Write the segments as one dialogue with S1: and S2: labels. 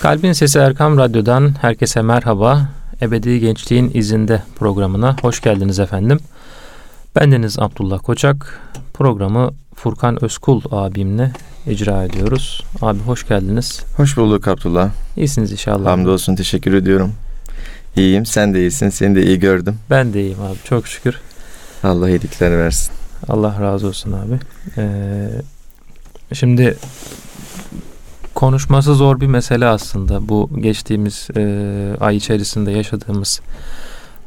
S1: Kalbin Sesi Erkam Radyo'dan herkese merhaba. Ebedi Gençliğin İzinde programına hoş geldiniz efendim. Bendeniz Abdullah Koçak. Programı Furkan Özkul abimle icra ediyoruz. Abi hoş geldiniz.
S2: Hoş bulduk Abdullah.
S1: İyisiniz inşallah.
S2: Hamdolsun teşekkür ediyorum. İyiyim sen de iyisin seni de iyi gördüm.
S1: Ben de iyiyim abi çok şükür.
S2: Allah iyilikler versin.
S1: Allah razı olsun abi. Ee, şimdi konuşması zor bir mesele aslında. Bu geçtiğimiz e, ay içerisinde yaşadığımız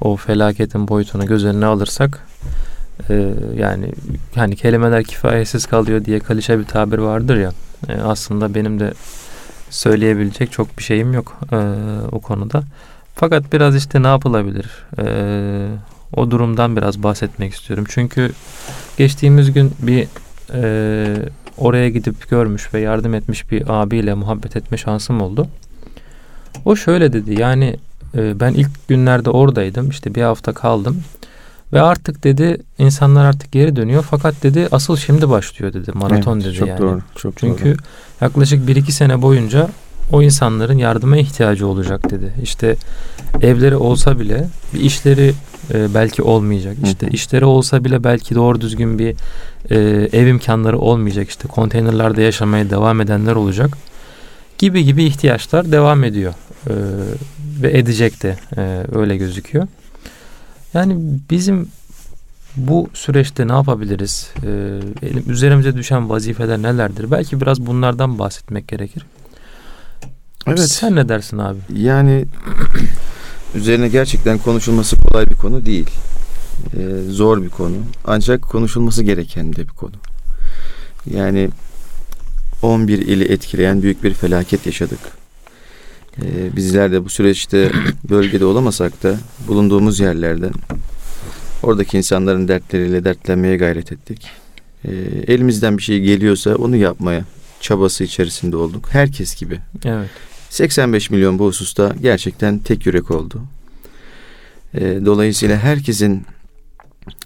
S1: o felaketin boyutunu göz önüne alırsak e, yani hani kelimeler kifayetsiz kalıyor diye kalişe bir tabir vardır ya. E, aslında benim de söyleyebilecek çok bir şeyim yok e, o konuda. Fakat biraz işte ne yapılabilir? E, o durumdan biraz bahsetmek istiyorum. Çünkü geçtiğimiz gün bir e, oraya gidip görmüş ve yardım etmiş bir abiyle muhabbet etme şansım oldu. O şöyle dedi yani e, ben ilk günlerde oradaydım işte bir hafta kaldım ve artık dedi insanlar artık geri dönüyor fakat dedi asıl şimdi başlıyor dedi maraton
S2: evet,
S1: dedi
S2: çok
S1: yani.
S2: Doğru, çok
S1: Çünkü
S2: doğru.
S1: yaklaşık 1-2 sene boyunca o insanların yardıma ihtiyacı olacak dedi. İşte evleri olsa bile bir işleri e, belki olmayacak. İşte işleri olsa bile belki doğru düzgün bir e, ev imkanları olmayacak. İşte konteynerlarda yaşamaya devam edenler olacak. Gibi gibi ihtiyaçlar devam ediyor. E, ve edecek de e, öyle gözüküyor. Yani bizim bu süreçte ne yapabiliriz? Ee, üzerimize düşen vazifeler nelerdir? Belki biraz bunlardan bahsetmek gerekir.
S2: Evet.
S1: Sen ne dersin abi?
S2: Yani üzerine gerçekten konuşulması kolay bir konu değil. Ee, zor bir konu. Ancak konuşulması gereken de bir konu. Yani 11 ili etkileyen büyük bir felaket yaşadık. Ee, bizler de bu süreçte bölgede olamasak da bulunduğumuz yerlerden oradaki insanların dertleriyle dertlenmeye gayret ettik. Ee, elimizden bir şey geliyorsa onu yapmaya çabası içerisinde olduk. Herkes gibi.
S1: Evet.
S2: 85 milyon bu hususta gerçekten tek yürek oldu. Ee, dolayısıyla herkesin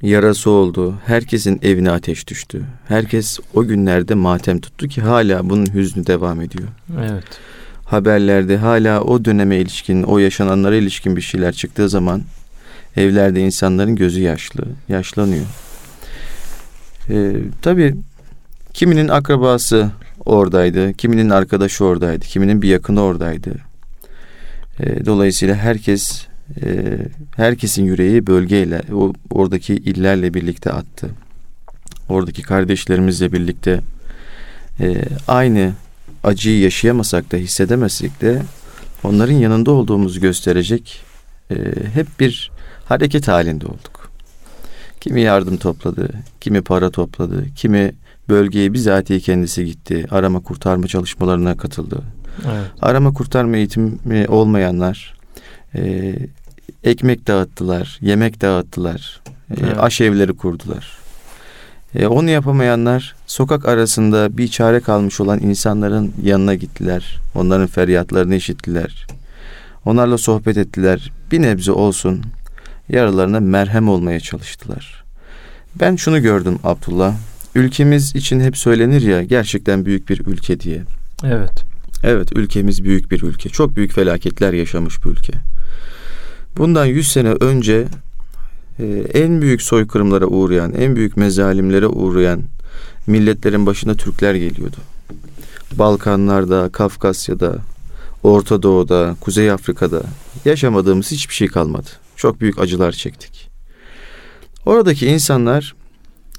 S2: yarası oldu. Herkesin evine ateş düştü. Herkes o günlerde matem tuttu ki hala bunun hüznü devam ediyor.
S1: Evet.
S2: Haberlerde hala o döneme ilişkin, o yaşananlara ilişkin bir şeyler çıktığı zaman evlerde insanların gözü yaşlı, yaşlanıyor. Ee, tabii kiminin akrabası oradaydı, kiminin arkadaşı oradaydı, kiminin bir yakını oradaydı. Ee, dolayısıyla herkes, e, herkesin yüreği bölgeyle, o oradaki illerle birlikte attı. Oradaki kardeşlerimizle birlikte e, aynı acıyı yaşayamasak da hissedemezsek de onların yanında olduğumuzu gösterecek e, hep bir hareket halinde olduk. Kimi yardım topladı, kimi para topladı, kimi bölgeye bizatihi kendisi gitti, arama kurtarma çalışmalarına katıldı.
S1: Evet.
S2: Arama kurtarma eğitimi olmayanlar e, ekmek dağıttılar, yemek dağıttılar, e,
S1: Evet.
S2: aşevleri kurdular. E, onu yapamayanlar sokak arasında bir çare kalmış olan insanların yanına gittiler. Onların feryatlarını işittiler. Onlarla sohbet ettiler. Bir nebze olsun yaralarına merhem olmaya çalıştılar. Ben şunu gördüm Abdullah. Ülkemiz için hep söylenir ya gerçekten büyük bir ülke diye.
S1: Evet.
S2: Evet ülkemiz büyük bir ülke. Çok büyük felaketler yaşamış bir ülke. Bundan 100 sene önce e, en büyük soykırımlara uğrayan, en büyük mezalimlere uğrayan milletlerin başına Türkler geliyordu. Balkanlarda, Kafkasya'da, Orta Doğu'da, Kuzey Afrika'da yaşamadığımız hiçbir şey kalmadı. Çok büyük acılar çektik. Oradaki insanlar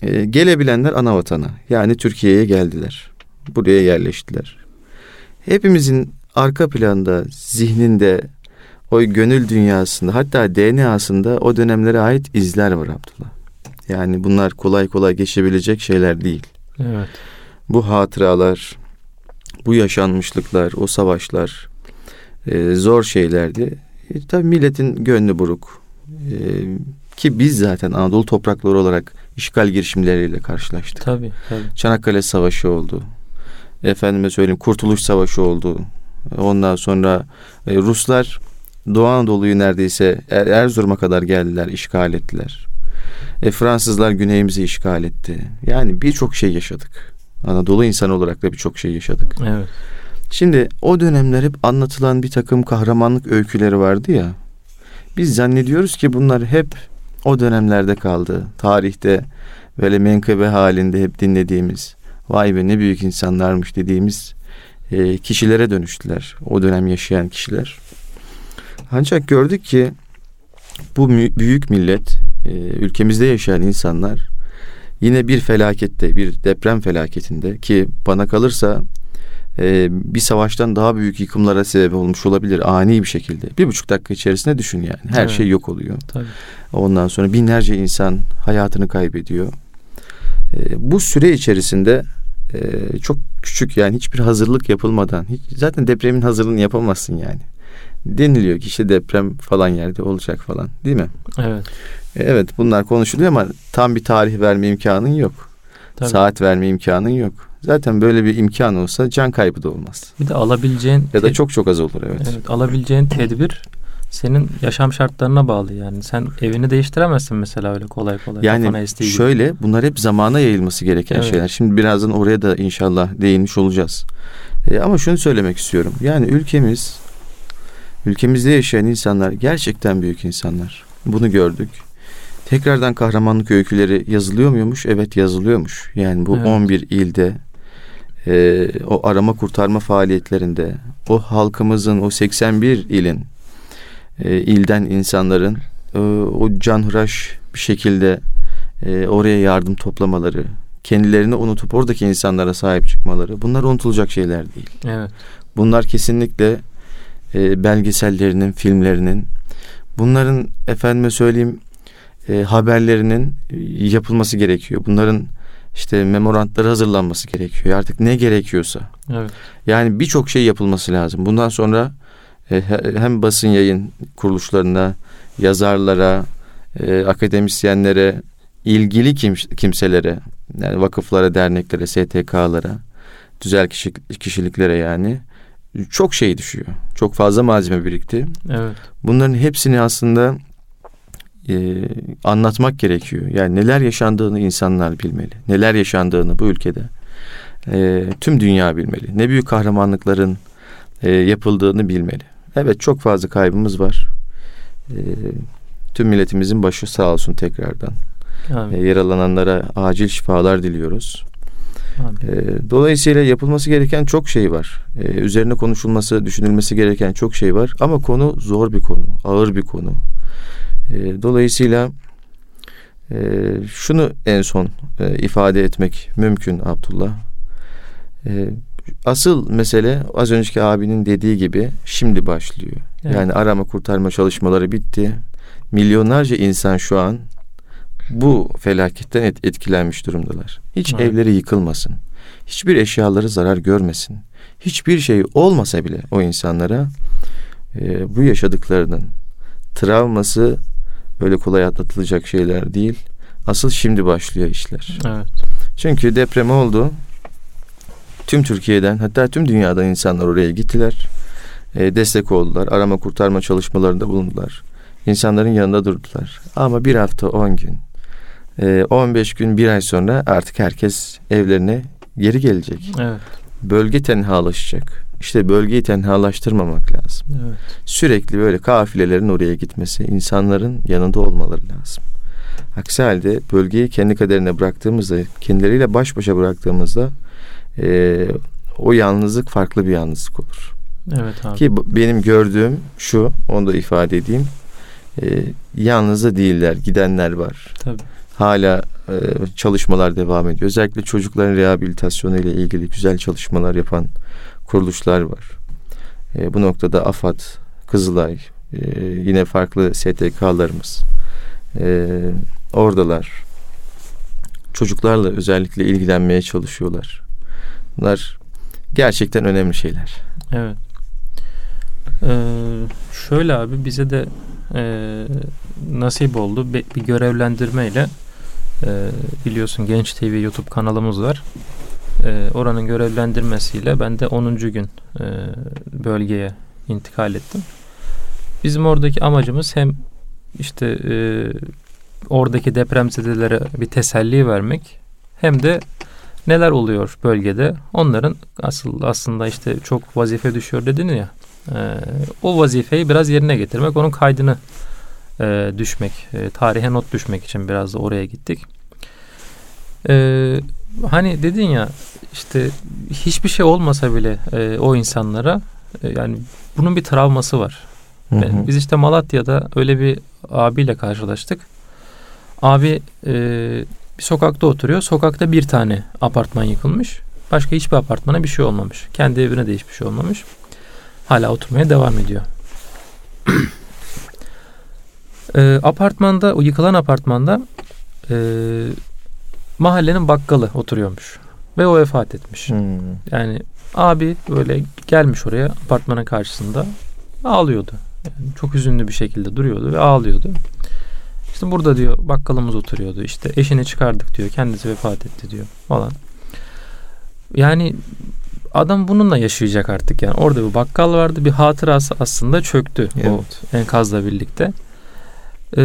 S2: e, gelebilenler ana vatana yani Türkiye'ye geldiler. Buraya yerleştiler. Hepimizin arka planda, zihninde, o gönül dünyasında hatta DNA'sında o dönemlere ait izler var Abdullah. Yani bunlar kolay kolay geçebilecek şeyler değil.
S1: Evet.
S2: Bu hatıralar, bu yaşanmışlıklar, o savaşlar e, zor şeylerdi. E, tabii milletin gönlü buruk. E, ki biz zaten Anadolu toprakları olarak işgal girişimleriyle karşılaştık.
S1: Tabii tabii.
S2: Çanakkale Savaşı oldu. Efendime söyleyeyim Kurtuluş Savaşı oldu. Ondan sonra e, Ruslar Doğu Anadolu'yu neredeyse Er- Erzurum'a kadar geldiler, işgal ettiler. E, Fransızlar güneyimizi işgal etti. Yani birçok şey yaşadık. Anadolu insanı olarak da birçok şey yaşadık.
S1: Evet.
S2: Şimdi o dönemler hep anlatılan bir takım kahramanlık öyküleri vardı ya. Biz zannediyoruz ki bunlar hep o dönemlerde kaldı. Tarihte böyle menkıbe halinde hep dinlediğimiz, vay be ne büyük insanlarmış dediğimiz e, kişilere dönüştüler. O dönem yaşayan kişiler. Ancak gördük ki bu büyük millet, e, ülkemizde yaşayan insanlar yine bir felakette, bir deprem felaketinde ki bana kalırsa e, bir savaştan daha büyük yıkımlara sebep olmuş olabilir ani bir şekilde. Bir buçuk dakika içerisinde düşün yani. Her evet. şey yok oluyor. Tabii. Ondan sonra binlerce insan hayatını kaybediyor. E, bu süre içerisinde e, çok küçük yani hiçbir hazırlık yapılmadan hiç, zaten depremin hazırlığını yapamazsın yani. Deniliyor ki işte deprem falan yerde olacak falan değil mi?
S1: Evet.
S2: E, evet bunlar konuşuluyor ama tam bir tarih verme imkanın yok. Tabii. Saat verme imkanın yok. Zaten böyle bir imkan olsa can kaybı da olmaz.
S1: Bir de alabileceğin
S2: ya da çok çok az olur evet.
S1: Evet, alabileceğin tedbir senin yaşam şartlarına bağlı yani. Sen evini değiştiremezsin mesela öyle kolay kolay.
S2: Yani şöyle gibi. bunlar hep zamana yayılması gereken evet. şeyler. Şimdi birazdan oraya da inşallah değinmiş olacağız. E, ama şunu söylemek istiyorum. Yani ülkemiz ülkemizde yaşayan insanlar gerçekten büyük insanlar. Bunu gördük. Tekrardan kahramanlık öyküleri yazılıyor muymuş? Evet yazılıyormuş. Yani bu evet. 11 ilde e, o arama kurtarma faaliyetlerinde o halkımızın o 81 ilin e, ilden insanların e, o canhıraş bir şekilde e, oraya yardım toplamaları, kendilerini unutup oradaki insanlara sahip çıkmaları bunlar unutulacak şeyler değil.
S1: Evet.
S2: Bunlar kesinlikle e, belgesellerinin, filmlerinin bunların efendime söyleyeyim e, haberlerinin yapılması gerekiyor. Bunların işte memorandları hazırlanması gerekiyor. Artık ne gerekiyorsa.
S1: Evet.
S2: Yani birçok şey yapılması lazım. Bundan sonra e, hem basın yayın kuruluşlarına, yazarlara, e, akademisyenlere, ilgili kim, kimselere, yani vakıflara, derneklere, STK'lara, güzel kişi, kişiliklere yani çok şey düşüyor. Çok fazla malzeme birikti.
S1: Evet.
S2: Bunların hepsini aslında e, anlatmak gerekiyor. Yani neler yaşandığını insanlar bilmeli. Neler yaşandığını bu ülkede e, tüm dünya bilmeli. Ne büyük kahramanlıkların e, yapıldığını bilmeli. Evet çok fazla kaybımız var. E, tüm milletimizin başı sağ olsun tekrardan. E, yaralananlara acil şifalar diliyoruz. E, dolayısıyla yapılması gereken çok şey var. E, üzerine konuşulması, düşünülmesi gereken çok şey var. Ama konu zor bir konu, ağır bir konu. E, dolayısıyla e, şunu en son e, ifade etmek mümkün Abdullah. E, asıl mesele az önceki abinin dediği gibi şimdi başlıyor. Evet. Yani arama kurtarma çalışmaları bitti. Milyonlarca insan şu an bu felaketten et, etkilenmiş durumdalar. Hiç evet. evleri yıkılmasın. Hiçbir eşyaları zarar görmesin. Hiçbir şey olmasa bile o insanlara e, bu yaşadıklarının travması öyle kolay atlatılacak şeyler değil. Asıl şimdi başlıyor işler.
S1: Evet.
S2: Çünkü deprem oldu. Tüm Türkiye'den hatta tüm dünyadan insanlar oraya gittiler. E, destek oldular. Arama kurtarma çalışmalarında bulundular. İnsanların yanında durdular. Ama bir hafta on gün, e, 15 gün bir ay sonra artık herkes evlerine geri gelecek.
S1: Evet.
S2: Bölge tenhalaşacak. İşte bölgeyi tenhalaştırmamak lazım.
S1: Evet.
S2: Sürekli böyle kafilelerin oraya gitmesi, insanların yanında olmaları lazım. Aksi halde bölgeyi kendi kaderine bıraktığımızda, kendileriyle baş başa bıraktığımızda e, o yalnızlık farklı bir yalnızlık olur.
S1: Evet abi.
S2: Ki benim gördüğüm şu, onu da ifade edeyim. E, yalnız da değiller, gidenler var.
S1: Tabii.
S2: Hala e, çalışmalar devam ediyor. Özellikle çocukların rehabilitasyonu ile ilgili güzel çalışmalar yapan kuruluşlar var. E, bu noktada AFAD, Kızılay, e, yine farklı STK'larımız oradalar. Çocuklarla özellikle ilgilenmeye çalışıyorlar. Bunlar gerçekten önemli şeyler.
S1: Evet. Ee, şöyle abi bize de e, nasip oldu bir görevlendirmeyle e, biliyorsun Genç TV YouTube kanalımız var. E, oranın görevlendirmesiyle ben de 10. gün e, bölgeye intikal ettim. Bizim oradaki amacımız hem işte e, oradaki depremzedelere bir teselli vermek hem de neler oluyor bölgede? Onların asıl aslında işte çok vazife düşüyor dedin ya. E, o vazifeyi biraz yerine getirmek, onun kaydını e, düşmek, e, tarihe not düşmek için biraz da oraya gittik. E, hani dedin ya işte hiçbir şey olmasa bile e, o insanlara e, yani bunun bir travması var. Hı hı. Biz işte Malatya'da öyle bir abiyle karşılaştık. Abi e, bir sokakta oturuyor. Sokakta bir tane apartman yıkılmış. Başka hiçbir apartmana bir şey olmamış. Kendi evine de hiçbir şey olmamış. Hala oturmaya devam ediyor. e, apartmanda, o yıkılan apartmanda e, mahallenin bakkalı oturuyormuş. Ve o vefat etmiş. Hmm. Yani abi böyle gelmiş oraya apartmanın karşısında ağlıyordu. Yani çok hüzünlü bir şekilde duruyordu ve ağlıyordu. İşte burada diyor bakkalımız oturuyordu. İşte eşini çıkardık diyor. Kendisi vefat etti diyor falan. Yani adam bununla yaşayacak artık yani. Orada bir bakkal vardı. Bir hatırası aslında çöktü evet. o enkazla birlikte. Ee,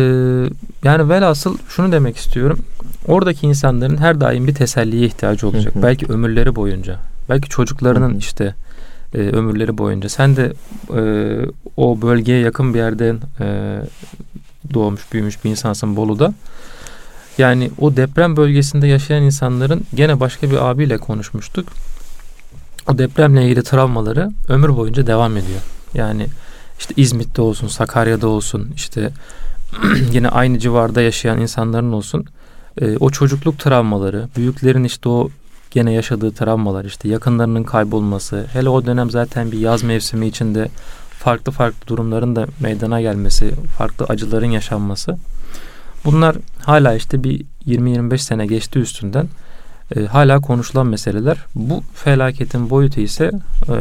S1: yani velhasıl şunu demek istiyorum. Oradaki insanların her daim bir teselliye ihtiyacı olacak. Hı hı. Belki ömürleri boyunca. Belki çocuklarının hı hı. işte e, ömürleri boyunca. Sen de e, o bölgeye yakın bir yerden e, doğmuş büyümüş bir insansın Bolu'da. Yani o deprem bölgesinde yaşayan insanların gene başka bir abiyle konuşmuştuk. O depremle ilgili travmaları ömür boyunca devam ediyor. Yani işte İzmit'te olsun, Sakarya'da olsun, işte yine aynı civarda yaşayan insanların olsun. E, o çocukluk travmaları, büyüklerin işte o gene yaşadığı travmalar, işte yakınlarının kaybolması, hele o dönem zaten bir yaz mevsimi içinde farklı farklı durumların da meydana gelmesi, farklı acıların yaşanması. Bunlar hala işte bir 20-25 sene geçti üstünden e, hala konuşulan meseleler. Bu felaketin boyutu ise e,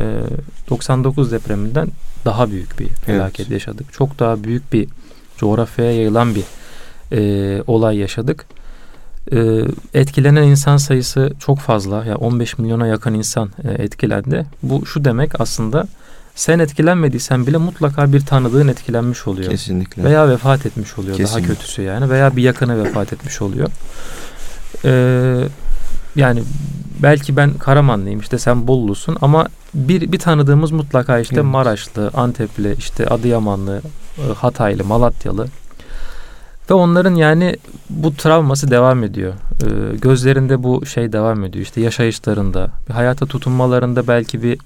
S1: 99 depreminden daha büyük bir felaket evet. yaşadık. Çok daha büyük bir coğrafyaya yayılan bir e, olay yaşadık. E, etkilenen insan sayısı çok fazla. Yani 15 milyona yakın insan e, etkilendi. Bu şu demek aslında sen etkilenmediysen bile mutlaka bir tanıdığın etkilenmiş oluyor.
S2: Kesinlikle.
S1: Veya vefat etmiş oluyor. Kesinlikle. Daha kötüsü yani. Veya bir yakını vefat etmiş oluyor. Ee, yani belki ben Karamanlıyım işte sen Bollusun ama bir bir tanıdığımız mutlaka işte evet. Maraşlı, Antepli, işte Adıyamanlı, e, Hataylı, Malatyalı ve onların yani bu travması devam ediyor. Ee, gözlerinde bu şey devam ediyor. İşte yaşayışlarında, bir hayata tutunmalarında belki bir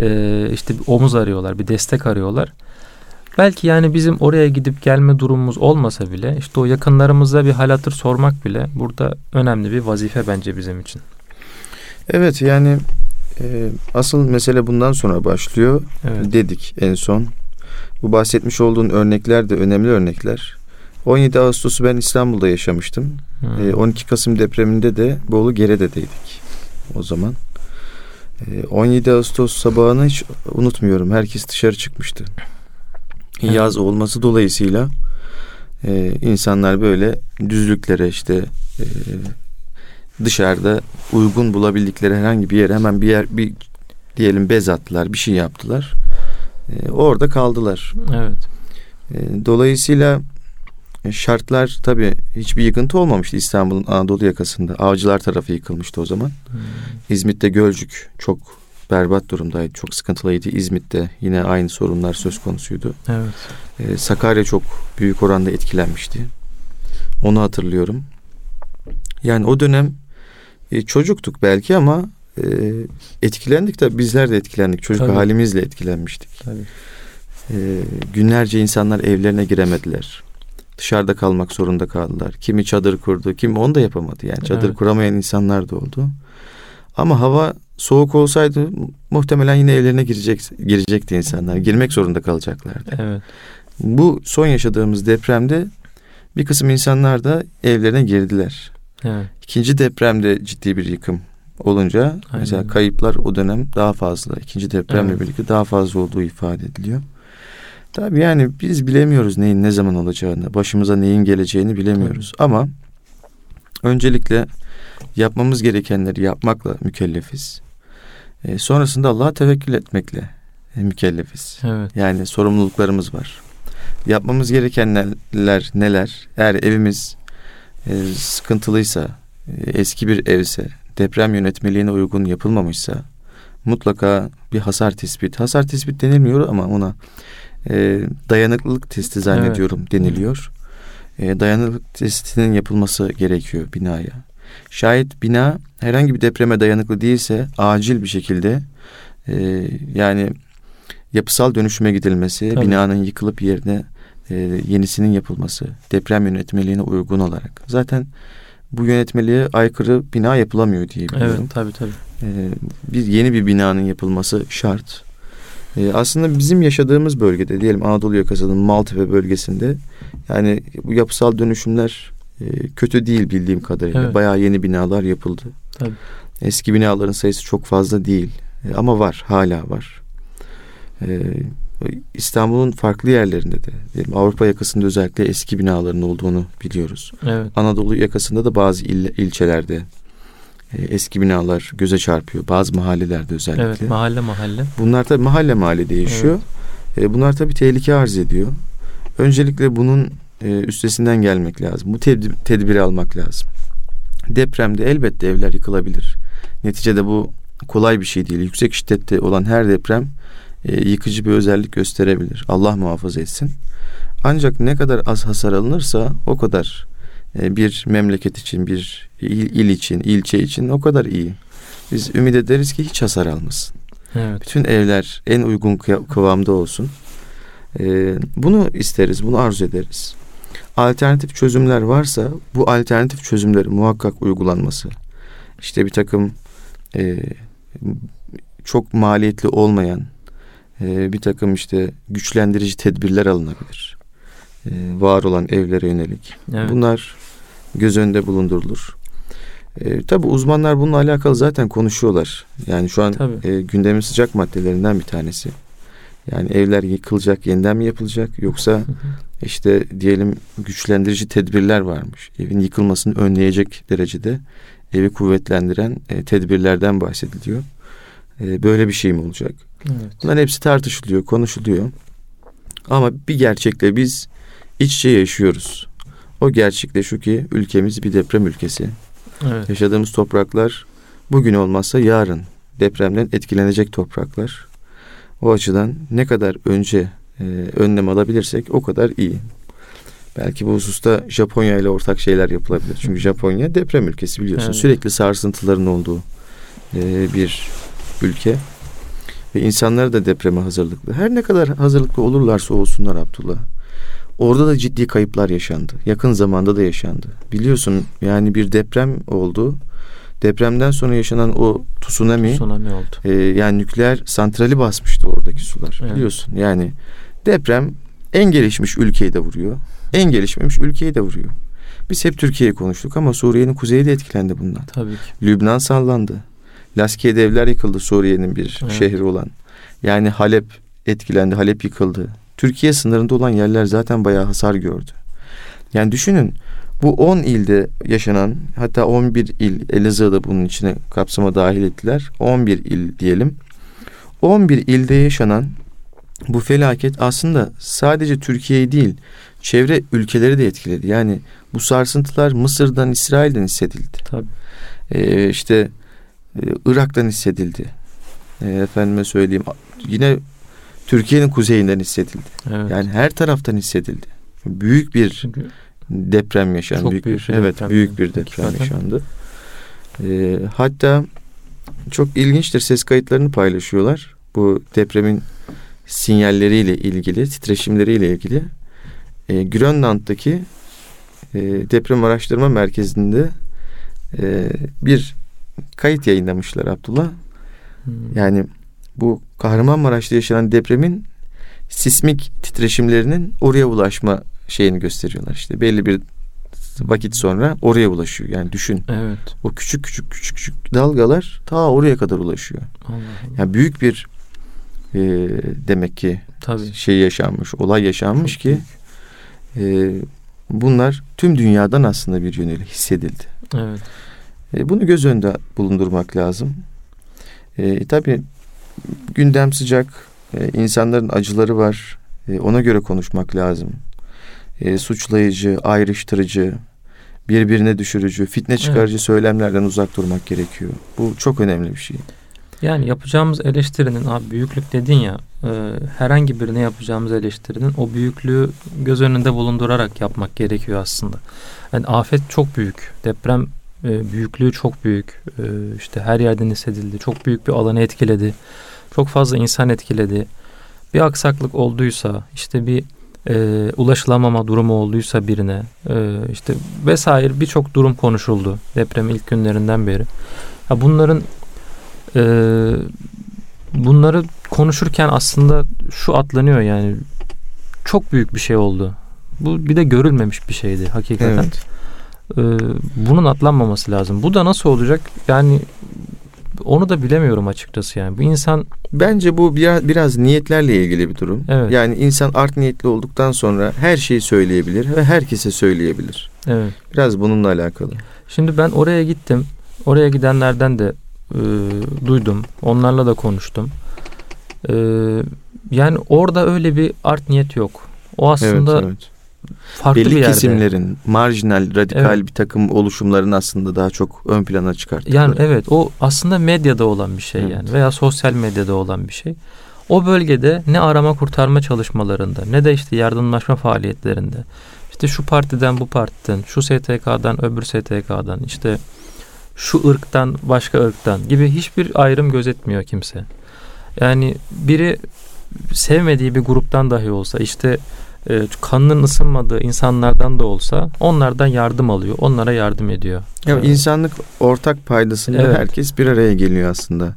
S1: e, işte bir omuz arıyorlar, bir destek arıyorlar. Belki yani bizim oraya gidip gelme durumumuz olmasa bile işte o yakınlarımıza bir hal hatır sormak bile burada önemli bir vazife bence bizim için.
S2: Evet yani e, asıl mesele bundan sonra başlıyor evet. dedik en son. Bu bahsetmiş olduğun örnekler de önemli örnekler. 17 Ağustos'u ben İstanbul'da yaşamıştım. Hmm. E, 12 Kasım depreminde de Bolu Gerede'deydik o zaman. E, 17 Ağustos sabahını hiç unutmuyorum. Herkes dışarı çıkmıştı. Evet. Yaz olması dolayısıyla e, insanlar böyle düzlüklere işte e, dışarıda uygun bulabildikleri herhangi bir yere hemen bir yer bir diyelim bez attılar, bir şey yaptılar. E, orada kaldılar.
S1: Evet.
S2: E, dolayısıyla şartlar tabii hiçbir yıkıntı olmamıştı İstanbul'un Anadolu yakasında. Avcılar tarafı yıkılmıştı o zaman. Hmm. İzmit'te Gölcük çok berbat durumdaydı. Çok sıkıntılıydı. İzmit'te yine aynı sorunlar söz konusuydu.
S1: Evet.
S2: Ee, Sakarya çok büyük oranda etkilenmişti. Onu hatırlıyorum. Yani o dönem e, çocuktuk belki ama e, etkilendik de bizler de etkilendik. Çocuk Tabii. halimizle etkilenmiştik.
S1: Tabii.
S2: E, günlerce insanlar evlerine giremediler. Dışarıda kalmak zorunda kaldılar. Kimi çadır kurdu, kimi onu da yapamadı. Yani çadır evet. kuramayan insanlar da oldu. Ama hava soğuk olsaydı muhtemelen yine evlerine girecek girecekti insanlar. Girmek zorunda kalacaklardı.
S1: Evet.
S2: Bu son yaşadığımız depremde bir kısım insanlar da evlerine girdiler.
S1: Evet.
S2: İkinci depremde ciddi bir yıkım olunca Aynen. mesela kayıplar o dönem daha fazla. İkinci depremle evet. birlikte daha fazla olduğu ifade ediliyor. Tabii yani biz bilemiyoruz neyin ne zaman olacağını, başımıza neyin geleceğini bilemiyoruz. Tabii. Ama öncelikle yapmamız gerekenleri yapmakla mükellefiz. E, sonrasında Allah'a tevekkül etmekle e, mükellefiz.
S1: Evet.
S2: Yani sorumluluklarımız var. Yapmamız gerekenler neler? Eğer evimiz e, sıkıntılıysa, e, eski bir evse, deprem yönetmeliğine uygun yapılmamışsa mutlaka bir hasar tespit. Hasar tespit denilmiyor ama ona e, dayanıklılık testi zannediyorum evet. deniliyor. E, dayanıklılık testinin yapılması gerekiyor binaya. Şayet bina herhangi bir depreme dayanıklı değilse acil bir şekilde e, yani yapısal dönüşüme gidilmesi, Tabii. binanın yıkılıp yerine e, yenisinin yapılması, deprem yönetmeliğine uygun olarak. Zaten bu yönetmeliğe aykırı bina yapılamıyor diye biliyorum.
S1: Evet tabii tabii.
S2: E, bir yeni bir binanın yapılması şart. E, aslında bizim yaşadığımız bölgede diyelim Anadolu yakasının Maltepe bölgesinde yani bu yapısal dönüşümler e, kötü değil bildiğim kadarıyla. Evet. Bayağı yeni binalar yapıldı.
S1: Tabii.
S2: Eski binaların sayısı çok fazla değil. E, ama var, hala var. E, İstanbul'un farklı yerlerinde de diyelim Avrupa yakasında özellikle eski binaların olduğunu biliyoruz.
S1: Evet.
S2: Anadolu yakasında da bazı il, ilçelerde e, eski binalar göze çarpıyor. Bazı mahallelerde özellikle.
S1: Evet, mahalle mahalle.
S2: Bunlar tabii mahalle mahalle değişiyor. Evet. E, bunlar tabii tehlike arz ediyor. Öncelikle bunun e, üstesinden gelmek lazım. Bu tedbir, tedbiri almak lazım. Depremde elbette evler yıkılabilir. Neticede bu kolay bir şey değil. Yüksek şiddette olan her deprem e, yıkıcı bir özellik gösterebilir. Allah muhafaza etsin. Ancak ne kadar az hasar alınırsa o kadar e, bir memleket için, bir il, il için, ilçe için o kadar iyi. Biz ümit ederiz ki hiç hasar almasın.
S1: Evet.
S2: Bütün evler en uygun kıvamda olsun. E, bunu isteriz, bunu arzu ederiz. Alternatif çözümler varsa bu alternatif çözümlerin muhakkak uygulanması. İşte bir takım e, çok maliyetli olmayan e, bir takım işte güçlendirici tedbirler alınabilir. E, var olan evlere yönelik. Evet. Bunlar göz önünde bulundurulur. E, tabii uzmanlar bununla alakalı zaten konuşuyorlar. Yani şu an e, gündemin sıcak maddelerinden bir tanesi. Yani evler yıkılacak, yeniden mi yapılacak yoksa işte diyelim güçlendirici tedbirler varmış. Evin yıkılmasını önleyecek derecede evi kuvvetlendiren e, tedbirlerden bahsediliyor. E, böyle bir şey mi olacak?
S1: Evet.
S2: Bunların hepsi tartışılıyor, konuşuluyor. Ama bir gerçekle biz iç içe yaşıyoruz. O gerçekle şu ki ülkemiz bir deprem ülkesi.
S1: Evet.
S2: Yaşadığımız topraklar bugün olmazsa yarın depremden etkilenecek topraklar. O açıdan ne kadar önce e, önlem alabilirsek o kadar iyi. Belki bu hususta Japonya ile ortak şeyler yapılabilir. Çünkü Japonya deprem ülkesi biliyorsun. Evet. Sürekli sarsıntıların olduğu e, bir ülke. Ve insanlar da depreme hazırlıklı. Her ne kadar hazırlıklı olurlarsa olsunlar Abdullah. Orada da ciddi kayıplar yaşandı. Yakın zamanda da yaşandı. Biliyorsun yani bir deprem oldu. Depremden sonra yaşanan o tsunami,
S1: tsunami oldu.
S2: E, yani nükleer santrali basmıştı oradaki sular. Evet. Biliyorsun yani deprem en gelişmiş ülkeyi de vuruyor. En gelişmemiş ülkeyi de vuruyor. Biz hep Türkiye'yi konuştuk ama Suriye'nin kuzeyi de etkilendi bundan.
S1: Tabii ki.
S2: Lübnan sallandı. Laskiye devler yıkıldı Suriye'nin bir evet. şehri olan. Yani Halep etkilendi, Halep yıkıldı. Türkiye sınırında olan yerler zaten bayağı hasar gördü. Yani düşünün bu 10 ilde yaşanan hatta 11 il Elazığ'da bunun içine kapsama dahil ettiler. 11 il diyelim. 11 ilde yaşanan bu felaket aslında sadece Türkiye'yi değil çevre ülkeleri de etkiledi. Yani bu sarsıntılar Mısır'dan, İsrail'den hissedildi.
S1: Tabii.
S2: Ee, işte e, Irak'tan hissedildi. E, efendime söyleyeyim yine Türkiye'nin kuzeyinden hissedildi.
S1: Evet.
S2: Yani her taraftan hissedildi. Büyük bir Çünkü deprem yaşandı.
S1: Çok
S2: büyük,
S1: büyük
S2: bir, evet deprem. büyük bir deprem Hakikaten. yaşandı. E, hatta çok ilginçtir ses kayıtlarını paylaşıyorlar. Bu depremin sinyalleriyle ilgili, titreşimleriyle ilgili. E, Grönland'daki e, deprem araştırma merkezinde e, bir kayıt yayınlamışlar Abdullah. Hmm. Yani bu Kahramanmaraş'ta yaşanan depremin sismik titreşimlerinin oraya ulaşma şeyini gösteriyorlar. İşte belli bir vakit sonra oraya ulaşıyor. Yani düşün.
S1: Evet.
S2: O küçük küçük küçük küçük dalgalar ta oraya kadar ulaşıyor.
S1: Allah Allah.
S2: Yani büyük bir e, demek ki
S1: Tabii.
S2: şey yaşanmış, olay yaşanmış Çok ki e, bunlar tüm dünyadan aslında bir yönüyle hissedildi.
S1: Evet.
S2: E, bunu göz önünde bulundurmak lazım. E, tabii gündem sıcak, e, insanların acıları var. E, ona göre konuşmak lazım. E, suçlayıcı, ayrıştırıcı, birbirine düşürücü, fitne çıkarıcı evet. söylemlerden uzak durmak gerekiyor. Bu çok önemli bir şey.
S1: Yani yapacağımız eleştirinin abi büyüklük dedin ya e, herhangi birine yapacağımız eleştirinin o büyüklüğü göz önünde bulundurarak yapmak gerekiyor aslında. Yani afet çok büyük. Deprem e, büyüklüğü çok büyük. E, işte her yerden hissedildi. Çok büyük bir alanı etkiledi. Çok fazla insan etkiledi. Bir aksaklık olduysa işte bir e, ulaşılamama durumu olduysa birine e, işte vesaire birçok durum konuşuldu deprem ilk günlerinden beri. Ya bunların e, bunları konuşurken aslında şu atlanıyor yani çok büyük bir şey oldu. Bu bir de görülmemiş bir şeydi hakikaten. Evet. Ee, bunun atlanmaması lazım. Bu da nasıl olacak? Yani onu da bilemiyorum açıkçası yani. Bu insan
S2: bence bu biraz, biraz niyetlerle ilgili bir durum. Evet. Yani insan art niyetli olduktan sonra her şeyi söyleyebilir ve herkese söyleyebilir. Evet. Biraz bununla alakalı.
S1: Şimdi ben oraya gittim. Oraya gidenlerden de e, duydum. Onlarla da konuştum. E, yani orada öyle bir art niyet yok. O aslında evet, evet
S2: farklı belli bir yerde. kesimlerin marjinal, radikal evet. bir takım oluşumların aslında daha çok ön plana çıkarttıkları.
S1: Yani evet o aslında medyada olan bir şey evet. yani veya sosyal medyada olan bir şey. O bölgede ne arama kurtarma çalışmalarında ne de işte yardımlaşma faaliyetlerinde işte şu partiden bu partiden, şu STK'dan öbür STK'dan işte şu ırktan başka ırktan gibi hiçbir ayrım gözetmiyor kimse. Yani biri sevmediği bir gruptan dahi olsa işte e, kanının ısınmadığı insanlardan da olsa onlardan yardım alıyor. Onlara yardım ediyor.
S2: Ya evet. insanlık ortak paydasında evet. herkes bir araya geliyor aslında.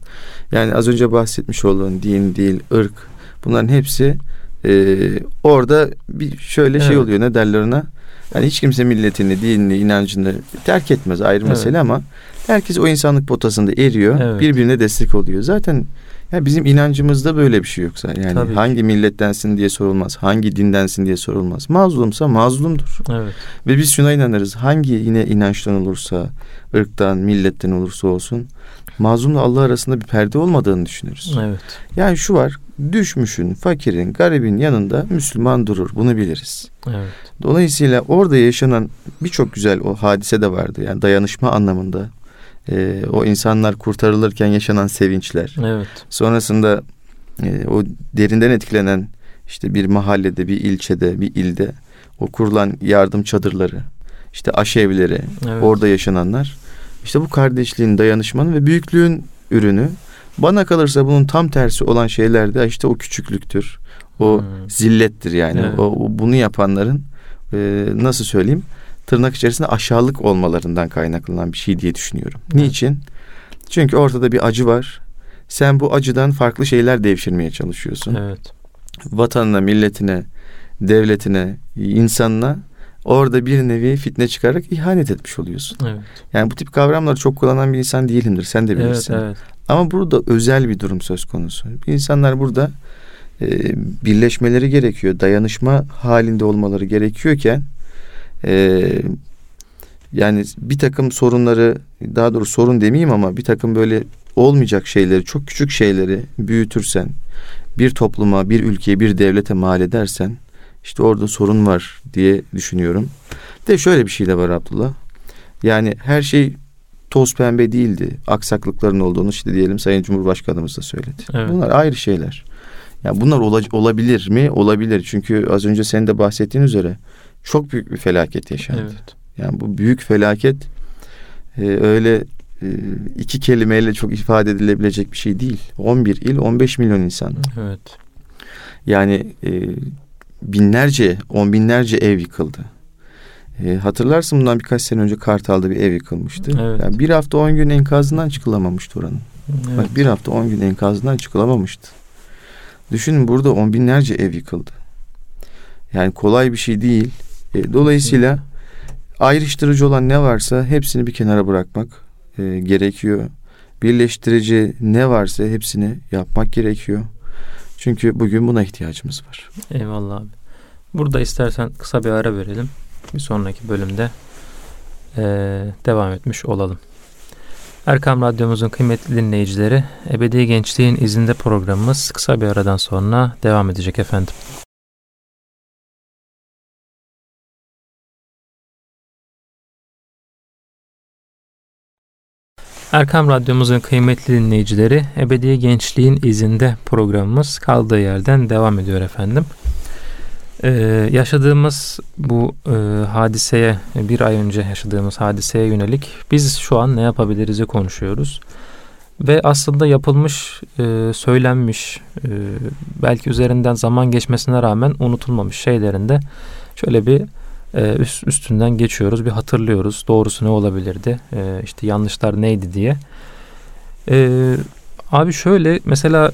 S2: Yani az önce bahsetmiş olduğun din, dil, ırk bunların hepsi e, orada bir şöyle şey evet. şey oluyor ne derler ona? Yani hiç kimse milletini, dinini, inancını terk etmez ayrı evet. mesele ama herkes o insanlık potasında eriyor. Evet. Birbirine destek oluyor. Zaten ya bizim inancımızda böyle bir şey yoksa yani Tabii hangi millettensin diye sorulmaz, hangi dindensin diye sorulmaz. Mazlumsa mazlumdur. Evet. Ve biz şuna inanırız. Hangi yine inançtan olursa, ırktan, milletten olursa olsun mazlumla Allah arasında bir perde olmadığını düşünürüz. Evet. Yani şu var. Düşmüşün, fakirin, garibin yanında Müslüman durur. Bunu biliriz. Evet. Dolayısıyla orada yaşanan birçok güzel o hadise de vardı. Yani dayanışma anlamında e, o insanlar kurtarılırken yaşanan sevinçler. Evet. Sonrasında e, o derinden etkilenen işte bir mahallede, bir ilçede, bir ilde o kurulan yardım çadırları, işte aşevleri, evet. orada yaşananlar. İşte bu kardeşliğin, dayanışmanın ve büyüklüğün ürünü. Bana kalırsa bunun tam tersi olan şeyler de işte o küçüklüktür. O hmm. zillettir yani. Evet. O, o bunu yapanların e, nasıl söyleyeyim? Tırnak içerisinde aşağılık olmalarından kaynaklanan bir şey diye düşünüyorum. Evet. Niçin? Çünkü ortada bir acı var. Sen bu acıdan farklı şeyler devşirmeye çalışıyorsun. Evet. Vatanına, milletine, devletine, insanına orada bir nevi fitne çıkarak ihanet etmiş oluyorsun. Evet. Yani bu tip kavramları çok kullanan bir insan değilimdir. Sen de bilirsin. Evet, evet. Ama burada özel bir durum söz konusu. İnsanlar burada e, birleşmeleri gerekiyor. Dayanışma halinde olmaları gerekiyorken e, yani bir takım sorunları daha doğrusu sorun demeyeyim ama bir takım böyle olmayacak şeyleri çok küçük şeyleri büyütürsen bir topluma bir ülkeye bir devlete mal edersen işte orada sorun var diye düşünüyorum. De şöyle bir şey de var Abdullah. Yani her şey toz pembe değildi. Aksaklıkların olduğunu işte diyelim Sayın Cumhurbaşkanımız da söyledi. Evet. Bunlar ayrı şeyler. Yani bunlar ola, olabilir mi? Olabilir. Çünkü az önce senin de bahsettiğin üzere çok büyük bir felaket yaşandı. Evet. Yani bu büyük felaket e, öyle e, iki kelimeyle çok ifade edilebilecek bir şey değil. 11 il 15 milyon insan. Evet. Yani e, binlerce, on binlerce ev yıkıldı. E, hatırlarsın bundan birkaç sene önce Kartal'da bir ev yıkılmıştı. Evet. Yani bir hafta on gün enkazından çıkılamamıştı oranın. Evet. Bak bir hafta on gün enkazından çıkılamamıştı. Düşünün burada on binlerce ev yıkıldı. Yani kolay bir şey değil. E, dolayısıyla ayrıştırıcı olan ne varsa hepsini bir kenara bırakmak e, gerekiyor. Birleştirici ne varsa hepsini yapmak gerekiyor. Çünkü bugün buna ihtiyacımız var.
S1: Eyvallah abi. Burada istersen kısa bir ara verelim. Bir sonraki bölümde e, devam etmiş olalım. Erkam Radyomuzun kıymetli dinleyicileri, Ebedi Gençliğin izinde programımız kısa bir aradan sonra devam edecek efendim. Erkam Radyomuzun kıymetli dinleyicileri Ebedi Gençliğin izinde programımız kaldığı yerden devam ediyor efendim. Ee, yaşadığımız bu e, hadiseye bir ay önce yaşadığımız hadiseye yönelik biz şu an ne yapabiliriz'i konuşuyoruz. Ve aslında yapılmış, e, söylenmiş, e, belki üzerinden zaman geçmesine rağmen unutulmamış şeylerinde şöyle bir e, üst, üstünden geçiyoruz, bir hatırlıyoruz. Doğrusu ne olabilirdi, e, işte yanlışlar neydi diye. E, abi şöyle mesela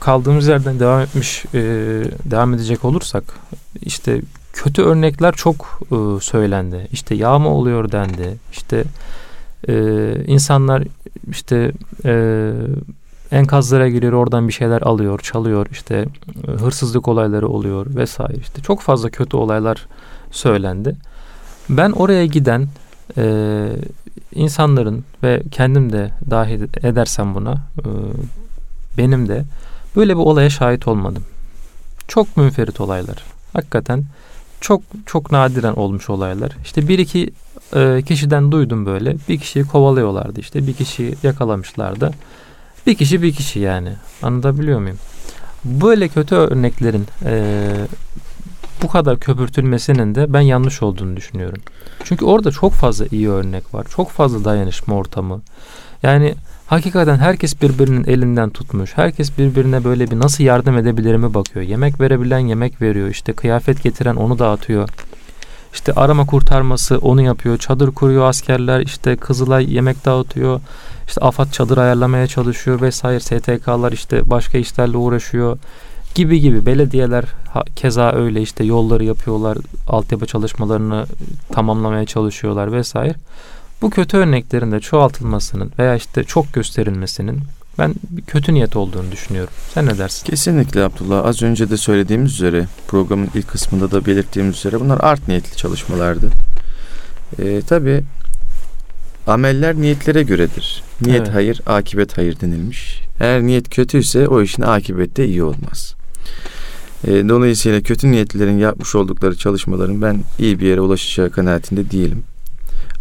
S1: kaldığımız yerden devam etmiş, e, devam edecek olursak işte kötü örnekler çok e, söylendi. İşte yağma oluyor dendi. İşte e, insanlar işte e, enkazlara giriyor oradan bir şeyler alıyor, çalıyor. İşte e, hırsızlık olayları oluyor vesaire. İşte çok fazla kötü olaylar söylendi. Ben oraya giden e, insanların ve kendim de dahil edersem buna e, benim de böyle bir olaya şahit olmadım. Çok münferit olaylar. Hakikaten çok çok nadiren olmuş olaylar. İşte bir iki e, kişiden duydum böyle. Bir kişiyi kovalıyorlardı işte. Bir kişiyi yakalamışlardı. Bir kişi bir kişi yani. Anlatabiliyor muyum? Böyle kötü örneklerin e, bu kadar köpürtülmesinin de ben yanlış olduğunu düşünüyorum. Çünkü orada çok fazla iyi örnek var. Çok fazla dayanışma ortamı. Yani hakikaten herkes birbirinin elinden tutmuş. Herkes birbirine böyle bir nasıl yardım edebilirimi bakıyor. Yemek verebilen yemek veriyor. İşte kıyafet getiren onu dağıtıyor. İşte arama kurtarması onu yapıyor. Çadır kuruyor askerler. İşte Kızılay yemek dağıtıyor. İşte AFAD çadır ayarlamaya çalışıyor vesaire. STK'lar işte başka işlerle uğraşıyor gibi gibi belediyeler keza öyle işte yolları yapıyorlar, altyapı çalışmalarını tamamlamaya çalışıyorlar vesaire. Bu kötü örneklerin de çoğaltılmasının veya işte çok gösterilmesinin ben kötü niyet olduğunu düşünüyorum. Sen ne dersin?
S2: Kesinlikle Abdullah. Az önce de söylediğimiz üzere programın ilk kısmında da belirttiğimiz üzere bunlar art niyetli çalışmalardı. Ee, Tabi ameller niyetlere göredir. Niyet evet. hayır, akibet hayır denilmiş. Eğer niyet kötüyse o işin akibette de iyi olmaz. E, dolayısıyla kötü niyetlilerin yapmış oldukları çalışmaların ben iyi bir yere ulaşacağı kanaatinde değilim.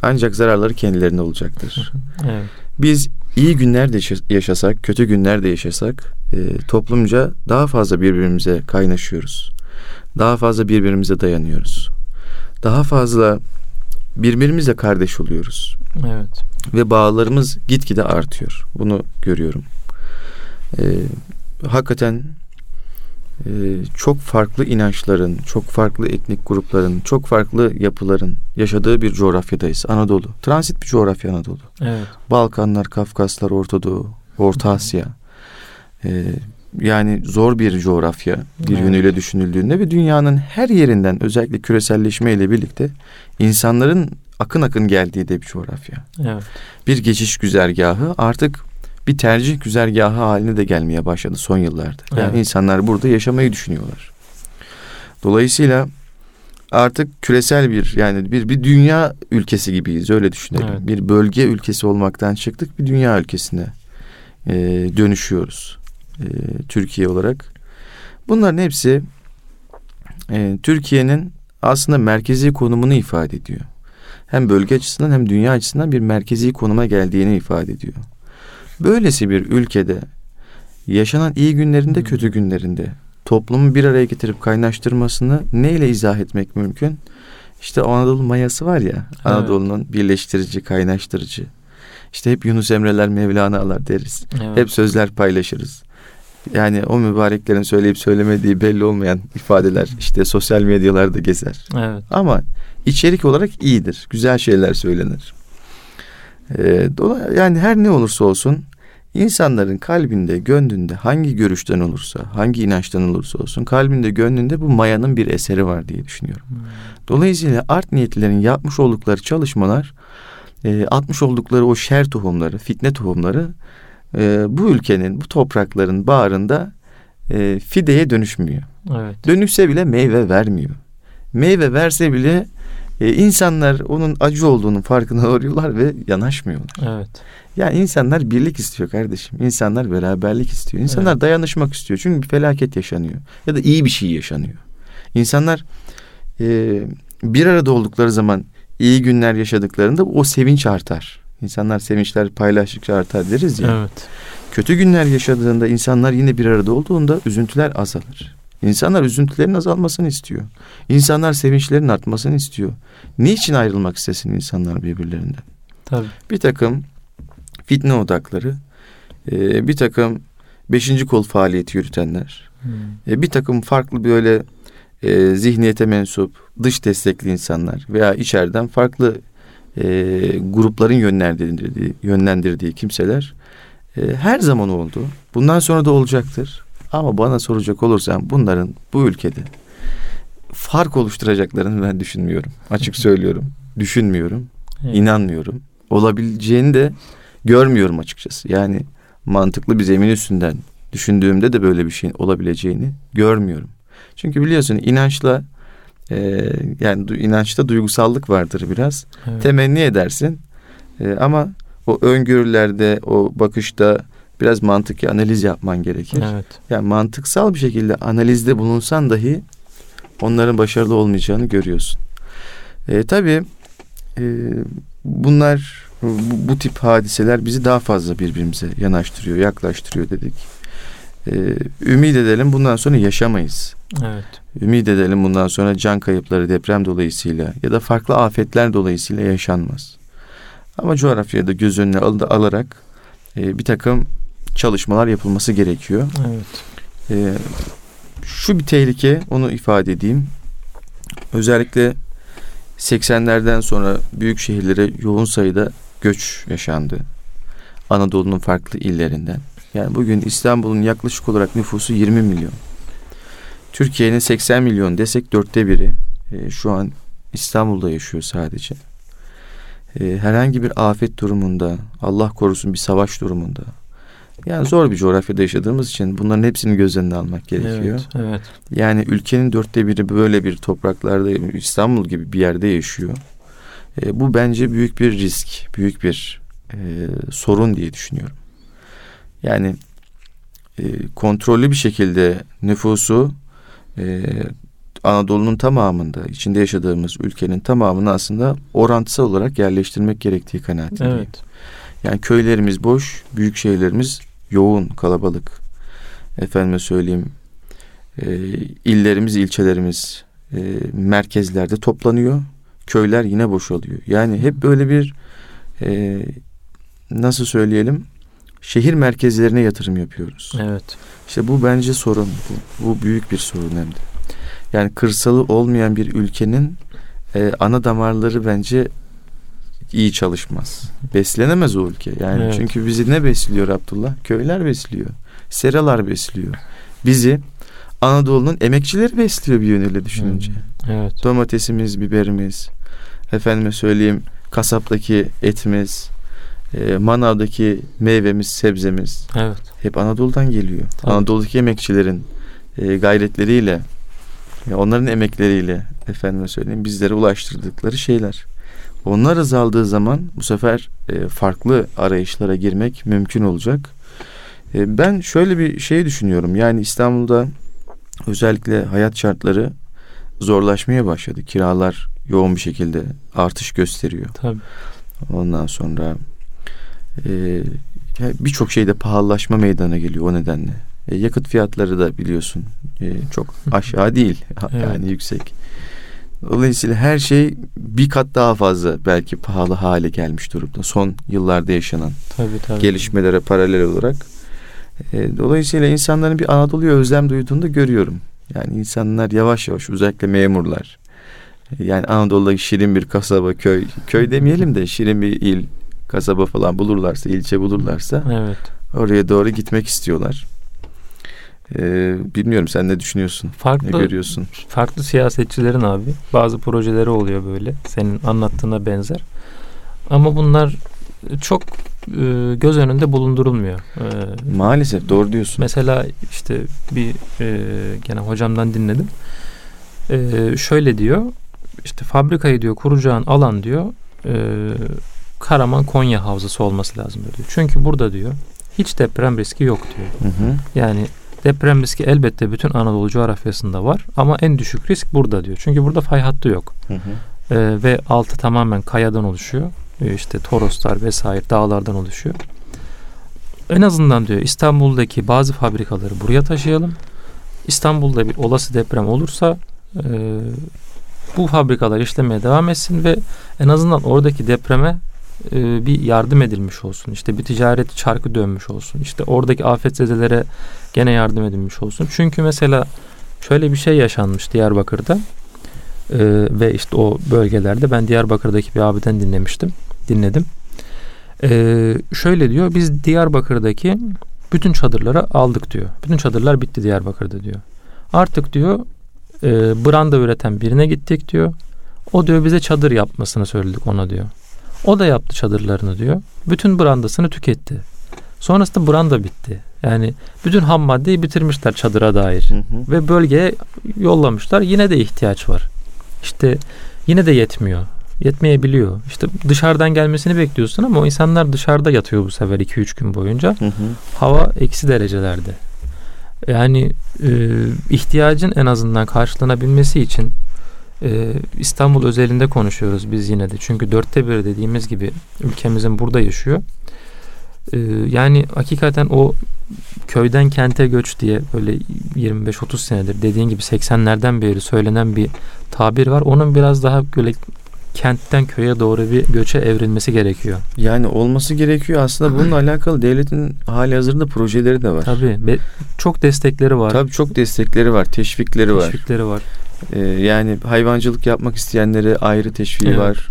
S2: Ancak zararları kendilerine olacaktır. evet. Biz iyi günler de yaşasak, kötü günler de yaşasak e, toplumca daha fazla birbirimize kaynaşıyoruz. Daha fazla birbirimize dayanıyoruz. Daha fazla birbirimizle kardeş oluyoruz.
S1: Evet.
S2: Ve bağlarımız gitgide artıyor. Bunu görüyorum. E, hakikaten çok farklı inançların, çok farklı etnik grupların, çok farklı yapıların yaşadığı bir coğrafyadayız. Anadolu. Transit bir coğrafya Anadolu.
S1: Evet.
S2: Balkanlar, Kafkaslar, Orta Doğu, Orta Asya. Ee, yani zor bir coğrafya bir evet. yönüyle düşünüldüğünde ve dünyanın her yerinden özellikle küreselleşme ile birlikte insanların akın akın geldiği de bir coğrafya.
S1: Evet.
S2: Bir geçiş güzergahı artık bir tercih güzergahı haline de gelmeye başladı son yıllarda. Yani evet. insanlar burada yaşamayı düşünüyorlar. Dolayısıyla artık küresel bir yani bir bir dünya ülkesi gibiyiz öyle düşünelim. Evet. Bir bölge ülkesi olmaktan çıktık bir dünya ülkesine e, dönüşüyoruz e, Türkiye olarak. Bunların hepsi e, Türkiye'nin aslında merkezi konumunu ifade ediyor. Hem bölge açısından hem dünya açısından bir merkezi konuma geldiğini ifade ediyor. Böylesi bir ülkede yaşanan iyi günlerinde hmm. kötü günlerinde toplumu bir araya getirip kaynaştırmasını neyle izah etmek mümkün? İşte Anadolu mayası var ya evet. Anadolu'nun birleştirici, kaynaştırıcı. İşte hep Yunus Emre'ler, Mevlana'lar deriz. Evet. Hep sözler paylaşırız. Yani o mübareklerin söyleyip söylemediği belli olmayan ifadeler işte sosyal medyalarda gezer.
S1: Evet.
S2: Ama içerik olarak iyidir. Güzel şeyler söylenir. Ee, yani her ne olursa olsun İnsanların kalbinde, gönlünde hangi görüşten olursa, hangi inançtan olursa olsun kalbinde, gönlünde bu mayanın bir eseri var diye düşünüyorum. Hmm. Dolayısıyla art niyetlilerin yapmış oldukları çalışmalar, e, atmış oldukları o şer tohumları, fitne tohumları e, bu ülkenin, bu toprakların bağrında e, fideye dönüşmüyor.
S1: Evet.
S2: Dönüşse bile meyve vermiyor. Meyve verse bile e, insanlar onun acı olduğunun farkına varıyorlar ve yanaşmıyorlar.
S1: Evet.
S2: Yani insanlar birlik istiyor kardeşim. İnsanlar beraberlik istiyor. İnsanlar evet. dayanışmak istiyor. Çünkü bir felaket yaşanıyor. Ya da iyi bir şey yaşanıyor. İnsanlar e, bir arada oldukları zaman iyi günler yaşadıklarında o sevinç artar. İnsanlar sevinçler paylaştıkça artar deriz ya.
S1: Evet.
S2: Kötü günler yaşadığında insanlar yine bir arada olduğunda üzüntüler azalır. İnsanlar üzüntülerin azalmasını istiyor. İnsanlar sevinçlerin artmasını istiyor. Niçin ayrılmak istesin insanlar birbirlerinden?
S1: Tabii.
S2: Bir takım fitne odakları, e, bir takım beşinci kol faaliyeti yürütenler,
S1: Hmm.
S2: e, bir takım farklı böyle e, zihniyete mensup dış destekli insanlar veya içeriden farklı e, grupların yönlendirdiği, yönlendirdiği kimseler e, her zaman oldu. Bundan sonra da olacaktır. Ama bana soracak olursan bunların bu ülkede fark oluşturacaklarını ben düşünmüyorum. Açık söylüyorum. Düşünmüyorum.
S1: Evet.
S2: inanmıyorum. Olabileceğini de görmüyorum açıkçası. Yani mantıklı bir zemin üstünden düşündüğümde de böyle bir şeyin olabileceğini görmüyorum. Çünkü biliyorsun inançla e, yani inançta duygusallık vardır biraz.
S1: Evet.
S2: Temenni edersin. E, ama o öngörülerde, o bakışta biraz mantıki analiz yapman gerekir.
S1: Evet.
S2: Yani mantıksal bir şekilde analizde bulunsan dahi onların başarılı olmayacağını görüyorsun. E, tabii e, bunlar bu, bu tip hadiseler bizi daha fazla birbirimize yanaştırıyor, yaklaştırıyor dedik. E, ümit edelim bundan sonra yaşamayız.
S1: Evet.
S2: Ümit edelim bundan sonra can kayıpları deprem dolayısıyla ya da farklı afetler dolayısıyla yaşanmaz. Ama coğrafyayı da göz önüne al- alarak e, bir takım çalışmalar yapılması gerekiyor.
S1: Evet.
S2: Ee, şu bir tehlike onu ifade edeyim. Özellikle 80'lerden sonra büyük şehirlere yoğun sayıda göç yaşandı. Anadolu'nun farklı illerinden. Yani bugün İstanbul'un yaklaşık olarak nüfusu 20 milyon. Türkiye'nin 80 milyon desek dörtte biri e, şu an İstanbul'da yaşıyor sadece. E, herhangi bir afet durumunda, Allah korusun bir savaş durumunda, yani zor bir coğrafyada yaşadığımız için bunların hepsini göz önüne almak gerekiyor.
S1: Evet. Evet.
S2: Yani ülkenin dörtte biri böyle bir topraklarda İstanbul gibi bir yerde yaşıyor. E, bu bence büyük bir risk, büyük bir e, sorun diye düşünüyorum. Yani e, kontrollü bir şekilde nüfusu e, Anadolu'nun tamamında, içinde yaşadığımız ülkenin tamamını aslında orantısal olarak yerleştirmek gerektiği kanaatindeyim.
S1: Evet.
S2: Yani köylerimiz boş, büyük şehirlerimiz yoğun, kalabalık. Efendime söyleyeyim, e, illerimiz, ilçelerimiz e, merkezlerde toplanıyor. Köyler yine boşalıyor. Yani hep böyle bir e, nasıl söyleyelim, şehir merkezlerine yatırım yapıyoruz.
S1: Evet.
S2: İşte bu bence sorun. Bu, bu büyük bir sorun hem de. Yani kırsalı olmayan bir ülkenin e, ana damarları bence iyi çalışmaz. Beslenemez o ülke. Yani
S1: Evet.
S2: çünkü bizi ne besliyor Abdullah? Köyler besliyor. Seralar besliyor. Bizi Anadolu'nun emekçileri besliyor bir yönüyle düşününce.
S1: Evet.
S2: Domatesimiz, biberimiz, efendime söyleyeyim kasaptaki etimiz, e, manavdaki meyvemiz, sebzemiz
S1: Evet.
S2: hep Anadolu'dan geliyor.
S1: Tabii.
S2: Anadolu'daki emekçilerin e, gayretleriyle, e, onların emekleriyle efendime söyleyeyim bizlere ulaştırdıkları şeyler. Onlar azaldığı zaman bu sefer e, farklı arayışlara girmek mümkün olacak. E, ben şöyle bir şey düşünüyorum. Yani İstanbul'da özellikle hayat şartları zorlaşmaya başladı. Kiralar yoğun bir şekilde artış gösteriyor.
S1: Tabii.
S2: Ondan sonra e, birçok şeyde pahalılaşma meydana geliyor o nedenle. E, yakıt fiyatları da biliyorsun e, çok aşağı değil
S1: Evet.
S2: yani yüksek. Dolayısıyla her şey bir kat daha fazla belki pahalı hale gelmiş durumda. Son yıllarda yaşanan
S1: Tabii tabii.
S2: gelişmelere paralel olarak. E, dolayısıyla insanların bir Anadolu'ya özlem duyduğunu da görüyorum. Yani insanlar yavaş yavaş özellikle memurlar. Yani Anadolu'da şirin bir kasaba, köy, köy demeyelim de şirin bir il, kasaba falan bulurlarsa, ilçe bulurlarsa
S1: Evet.
S2: oraya doğru gitmek istiyorlar. E, bilmiyorum sen ne düşünüyorsun? Ne
S1: Farklı
S2: görüyorsun?
S1: farklı siyasetçilerin abi bazı projeleri oluyor böyle senin anlattığına benzer. Ama bunlar çok e, göz önünde bulundurulmuyor. E,
S2: Maalesef doğru diyorsun.
S1: Mesela işte bir e, gene hocamdan dinledim. E, şöyle diyor. İşte fabrikayı diyor kuracağın alan diyor e, Karaman Konya havzası olması lazım diyor. Çünkü burada diyor hiç deprem riski yok diyor.
S2: Hı hı.
S1: Yani deprem riski elbette bütün Anadolu coğrafyasında var ama en düşük risk burada diyor. Çünkü burada fay hattı yok.
S2: Hı hı.
S1: Ee, ve altı tamamen kayadan oluşuyor. e, işte Toroslar vesaire dağlardan oluşuyor. En azından diyor İstanbul'daki bazı fabrikaları buraya taşıyalım. İstanbul'da bir olası deprem olursa e, bu fabrikalar işlemeye devam etsin ve en azından oradaki depreme e, bir yardım edilmiş olsun. İşte bir ticaret çarkı dönmüş olsun. İşte oradaki afetzedelere gene yardım edilmiş olsun. Çünkü mesela şöyle bir şey yaşanmış Diyarbakır'da e, ve işte o bölgelerde ben Diyarbakır'daki bir abiden dinlemiştim. Dinledim. E, şöyle diyor biz Diyarbakır'daki bütün çadırları aldık diyor. Bütün çadırlar bitti Diyarbakır'da diyor. Artık diyor e, branda üreten birine gittik diyor. O diyor bize çadır yapmasını söyledik ona diyor. O da yaptı çadırlarını diyor. Bütün brandasını tüketti. Sonrasında branda bitti. Yani bütün ham maddeyi bitirmişler çadıra dair. Hı hı. Ve bölgeye yollamışlar. Yine de ihtiyaç var. İşte yine de yetmiyor. Yetmeyebiliyor. İşte dışarıdan gelmesini bekliyorsun ama o insanlar dışarıda yatıyor bu sefer 2-3 gün boyunca. Hı hı. Hava eksi derecelerde. Yani e, ihtiyacın en azından karşılanabilmesi için e, İstanbul özelinde konuşuyoruz biz yine de. Çünkü dörtte bir dediğimiz gibi ülkemizin burada yaşıyor. E, yani hakikaten o köyden kente göç diye böyle 25-30 senedir dediğin gibi 80'lerden beri söylenen bir tabir var. Onun biraz daha böyle kentten köye doğru bir göçe evrilmesi gerekiyor.
S2: Yani olması gerekiyor. Aslında bununla alakalı devletin hali hazırda projeleri de var.
S1: Tabii. Be, çok destekleri var.
S2: Tabii çok destekleri var. Teşvikleri, var.
S1: Teşvikleri var.
S2: Ee, yani hayvancılık yapmak isteyenlere ayrı teşviği evet. var.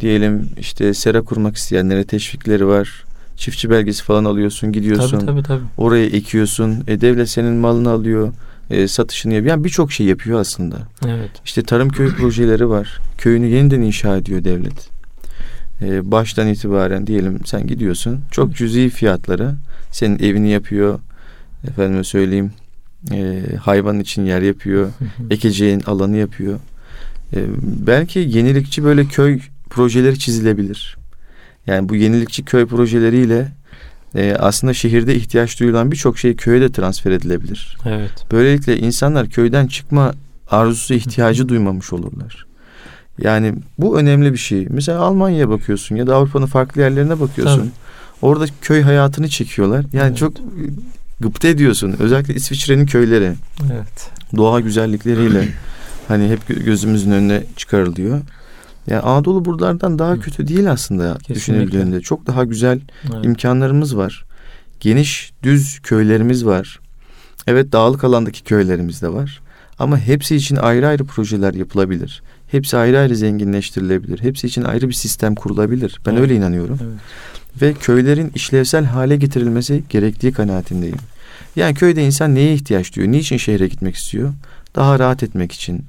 S2: Diyelim işte sera kurmak isteyenlere teşvikleri var. Çiftçi belgesi falan alıyorsun, gidiyorsun.
S1: Tabii tabii tabii.
S2: Oraya ekiyorsun. E, devlet senin malını alıyor e, satışını yapıyor. Yani birçok şey yapıyor aslında.
S1: Evet.
S2: İşte tarım köy projeleri var. Köyünü yeniden inşa ediyor devlet. E, baştan itibaren diyelim sen gidiyorsun. Çok cüzi fiyatlara senin evini yapıyor. Efendime söyleyeyim e, hayvan için yer yapıyor. ekeceğin alanı yapıyor. E, belki yenilikçi böyle köy projeleri çizilebilir. Yani bu yenilikçi köy projeleriyle e, aslında şehirde ihtiyaç duyulan birçok şey köye de transfer edilebilir.
S1: Evet.
S2: Böylelikle insanlar köyden çıkma arzusu ihtiyacı duymamış olurlar. Yani bu önemli bir şey. Mesela Almanya'ya bakıyorsun ya da Avrupa'nın farklı yerlerine bakıyorsun. Tabii. Orada köy hayatını çekiyorlar. Yani evet. çok gıpta ediyorsun. Özellikle İsviçre'nin köyleri.
S1: Evet.
S2: Doğa güzellikleriyle hani hep gözümüzün önüne çıkarılıyor. Yani Anadolu buralardan daha kötü değil aslında düşünüldüğünde. Çok daha güzel evet. imkanlarımız var. Geniş düz köylerimiz var. Evet dağlık alandaki köylerimiz de var. Ama hepsi için ayrı ayrı projeler yapılabilir. Hepsi ayrı ayrı zenginleştirilebilir. Hepsi için ayrı bir sistem kurulabilir. Ben evet. öyle inanıyorum. Evet. Ve köylerin işlevsel hale getirilmesi gerektiği kanaatindeyim. Yani köyde insan neye ihtiyaç duyuyor? Niçin şehre gitmek istiyor? Daha rahat etmek için,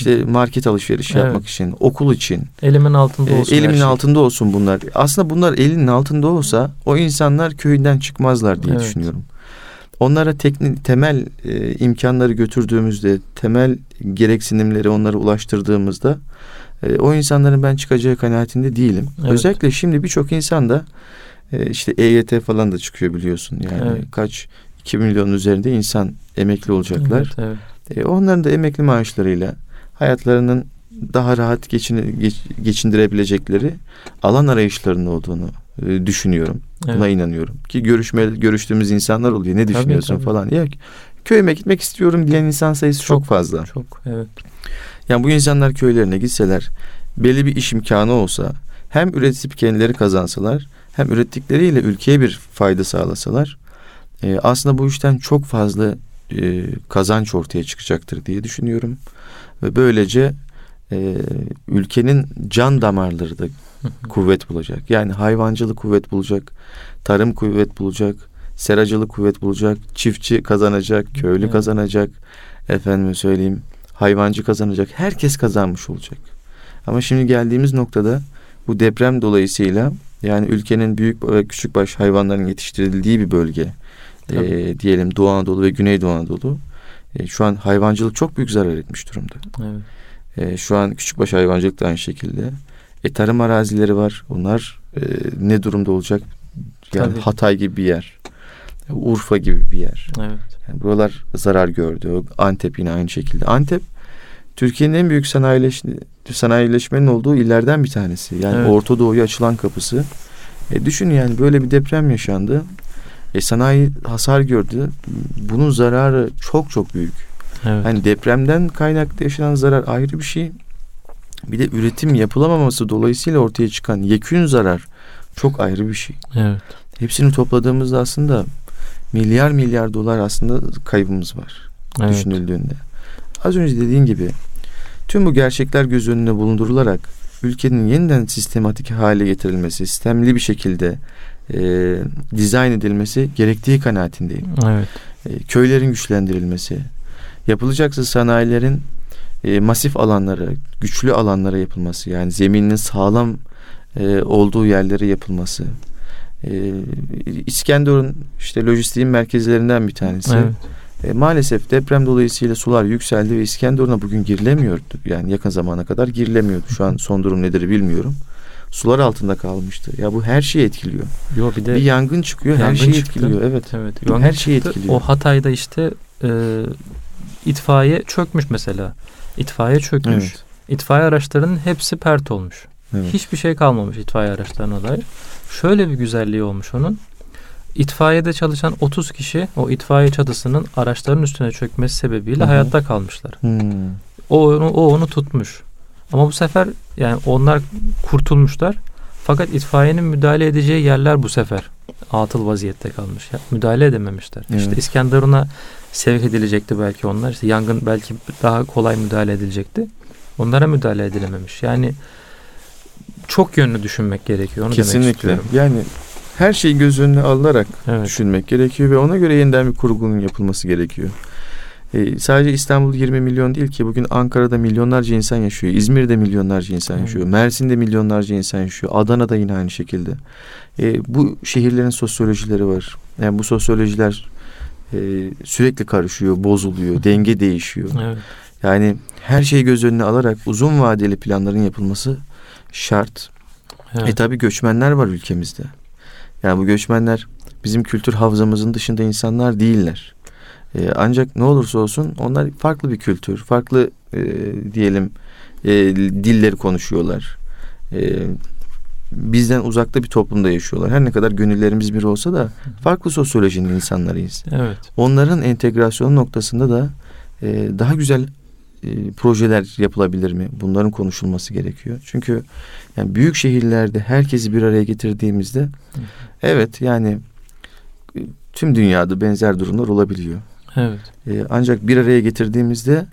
S2: işte market alışverişi evet. yapmak için, okul için.
S1: Elimin altında olsun.
S2: E, elimin şey. altında olsun bunlar. Aslında bunlar elinin altında olsa o insanlar köyünden çıkmazlar diye evet. düşünüyorum. Onlara teknik temel e, imkanları götürdüğümüzde, temel gereksinimleri onlara ulaştırdığımızda e, o insanların ben çıkacağı kanaatinde değilim. Evet. Özellikle şimdi birçok insan da e, işte EYT falan da çıkıyor biliyorsun. Yani evet. kaç 2 milyonun üzerinde insan emekli olacaklar. Evet, evet. E, onların da emekli maaşlarıyla hayatlarının daha rahat geçin, geç, geçindirebilecekleri alan arayışlarının olduğunu e, düşünüyorum. Evet. Buna inanıyorum. Ki görüşme görüştüğümüz insanlar oluyor. Ne düşünüyorsun tabii, tabii. falan. Ya köyüme gitmek istiyorum diyen insan sayısı çok, çok fazla.
S1: Çok evet.
S2: Yani bu insanlar köylerine gitseler belli bir iş imkanı olsa hem üretip kendileri kazansalar hem ürettikleriyle ülkeye bir fayda sağlasalar e, aslında bu işten çok fazla e, kazanç ortaya çıkacaktır diye düşünüyorum ve böylece e, ülkenin can damarları da kuvvet bulacak. Yani hayvancılık kuvvet bulacak, tarım kuvvet bulacak, seracılık kuvvet bulacak, çiftçi kazanacak, köylü evet. kazanacak, efendime söyleyeyim hayvancı kazanacak, herkes kazanmış olacak. Ama şimdi geldiğimiz noktada bu deprem dolayısıyla yani ülkenin büyük ve küçük baş hayvanların yetiştirildiği bir bölge e, diyelim Doğu Anadolu ve Güneydoğu Anadolu e, şu an hayvancılık çok büyük zarar etmiş durumda.
S1: Evet.
S2: E, şu an küçükbaş hayvancılık da aynı şekilde. E, tarım arazileri var. Onlar e, ne durumda olacak? Yani Tabii. Hatay gibi bir yer. Urfa gibi bir yer.
S1: Evet.
S2: Yani buralar zarar gördü. Antep yine aynı şekilde. Antep Türkiye'nin en büyük sanayileş, sanayileşmenin olduğu illerden bir tanesi. Yani
S1: Evet.
S2: Orta Doğu'ya açılan kapısı. E düşün yani böyle bir deprem yaşandı. E sanayi hasar gördü. Bunun zararı çok çok büyük.
S1: Evet.
S2: Hani depremden kaynaklı yaşanan zarar ayrı bir şey. Bir de üretim yapılamaması dolayısıyla ortaya çıkan yekün zarar çok ayrı bir şey.
S1: evet.
S2: Hepsini topladığımızda aslında milyar milyar dolar aslında kaybımız var
S1: Evet.
S2: düşünüldüğünde. Az önce dediğin gibi tüm bu gerçekler göz önüne bulundurularak ülkenin yeniden sistematik hale getirilmesi, sistemli bir şekilde e, dizayn edilmesi gerektiği kanaatindeyim.
S1: Evet.
S2: E, köylerin güçlendirilmesi, yapılacaksa sanayilerin e, masif alanlara, güçlü alanlara yapılması, yani zeminin sağlam e, olduğu yerlere yapılması. E, İskenderun işte lojistiğin merkezlerinden bir tanesi.
S1: Evet.
S2: E, maalesef deprem dolayısıyla sular yükseldi ve İskenderun'a bugün girilemiyordu. Yani yakın zamana kadar girilemiyordu. Şu an son durum nedir bilmiyorum. Sular altında kalmıştı. Ya bu her şeyi etkiliyor.
S1: Yo bir de
S2: bir yangın çıkıyor, her
S1: yangın
S2: şeyi
S1: çıktı.
S2: etkiliyor. Evet.
S1: evet.
S2: Her
S1: yangın
S2: şeyi
S1: çıktı.
S2: etkiliyor.
S1: O Hatay'da işte e, itfaiye çökmüş mesela. İtfaiye çökmüş.
S2: Evet.
S1: İtfaiye araçlarının hepsi pert olmuş.
S2: Evet.
S1: Hiçbir şey kalmamış itfaiye araçlarına dair. Şöyle bir güzelliği olmuş onun. İtfaiyede çalışan 30 kişi o itfaiye çatısının araçların üstüne çökmesi sebebiyle
S2: Hı hı.
S1: hayatta kalmışlar.
S2: Hmm.
S1: O onu, o onu tutmuş. Ama bu sefer yani onlar kurtulmuşlar. Fakat itfaiyenin müdahale edeceği yerler bu sefer atıl vaziyette kalmış. Ya, müdahale edememişler.
S2: Evet.
S1: İşte İskenderun'a sevk edilecekti belki onlar. İşte yangın belki daha kolay müdahale edilecekti. Onlara müdahale edilememiş. Yani çok yönlü düşünmek gerekiyor. Onu demek
S2: Kesinlikle.
S1: istiyorum.
S2: Yani her şeyi göz önüne alınarak
S1: Evet.
S2: düşünmek gerekiyor ve ona göre yeniden bir kurgunun yapılması gerekiyor. Ee, sadece İstanbul 20 milyon değil ki bugün Ankara'da milyonlarca insan yaşıyor. İzmir'de milyonlarca insan yaşıyor. Mersin'de milyonlarca insan yaşıyor. Adana'da yine aynı şekilde. Ee, bu şehirlerin sosyolojileri var. Yani bu sosyolojiler e, sürekli karışıyor, bozuluyor, denge değişiyor.
S1: Evet.
S2: Yani her şeyi göz önüne alarak uzun vadeli planların yapılması şart.
S1: Evet.
S2: E tabi göçmenler var ülkemizde. Yani bu göçmenler bizim kültür havzamızın dışında insanlar değiller. E, ancak ne olursa olsun onlar farklı bir kültür, farklı e, diyelim e, dilleri konuşuyorlar. E, bizden uzakta bir toplumda yaşıyorlar. Her ne kadar gönüllerimiz bir olsa da farklı sosyolojinin insanlarıyız.
S1: Evet.
S2: Onların entegrasyonu noktasında da e, daha güzel e, projeler yapılabilir mi? Bunların konuşulması gerekiyor. Çünkü yani büyük şehirlerde herkesi bir araya getirdiğimizde evet yani e, tüm dünyada benzer durumlar olabiliyor.
S1: Evet.
S2: E, ancak bir araya getirdiğimizde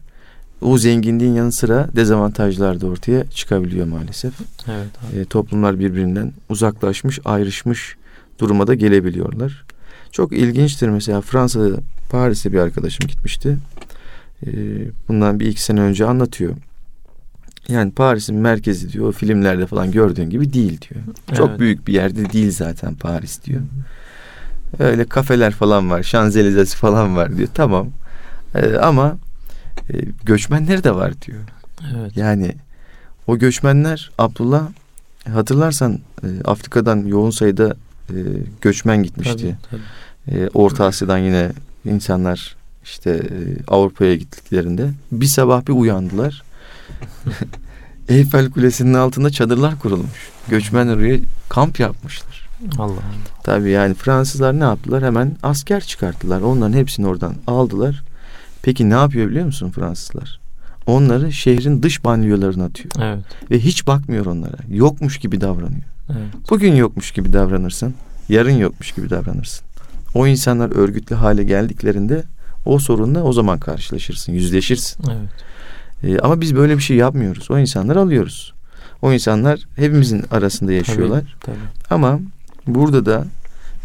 S2: o zenginliğin yanı sıra dezavantajlar da ortaya çıkabiliyor maalesef.
S1: Evet. abi.
S2: E, toplumlar birbirinden uzaklaşmış, ayrışmış duruma da gelebiliyorlar. Çok ilginçtir mesela Fransa'da Paris'te bir arkadaşım gitmişti. E, bundan bir iki sene önce anlatıyor. Yani Paris'in merkezi diyor filmlerde falan gördüğün gibi değil diyor. Çok
S1: Evet.
S2: büyük bir yerde değil zaten Paris diyor. Öyle kafeler falan var, Şanzelizesi falan var diyor. Tamam. E, ama e, göçmenleri de var diyor.
S1: Evet.
S2: Yani o göçmenler Abdullah hatırlarsan e, Afrika'dan yoğun sayıda e, göçmen gitmişti.
S1: Tabii, tabii.
S2: E, Orta Asya'dan yine insanlar işte e, Avrupa'ya gittiklerinde bir sabah bir uyandılar. Eyfel Kulesi'nin altında çadırlar kurulmuş. Göçmenler oraya kamp yapmışlar.
S1: Allah Allah.
S2: Tabii yani Fransızlar ne yaptılar? Hemen asker çıkarttılar. Onların hepsini oradan aldılar. Peki ne yapıyor biliyor musun Fransızlar? Onları şehrin dış banliyölerine atıyor.
S1: Evet.
S2: Ve hiç bakmıyor onlara. Yokmuş gibi davranıyor.
S1: Evet.
S2: Bugün yokmuş gibi davranırsın. Yarın yokmuş gibi davranırsın. O insanlar örgütlü hale geldiklerinde o sorunla o zaman karşılaşırsın, yüzleşirsin.
S1: Evet.
S2: Ee, ama biz böyle bir şey yapmıyoruz. O insanları alıyoruz. O insanlar hepimizin arasında yaşıyorlar.
S1: Tabii.
S2: Ama burada da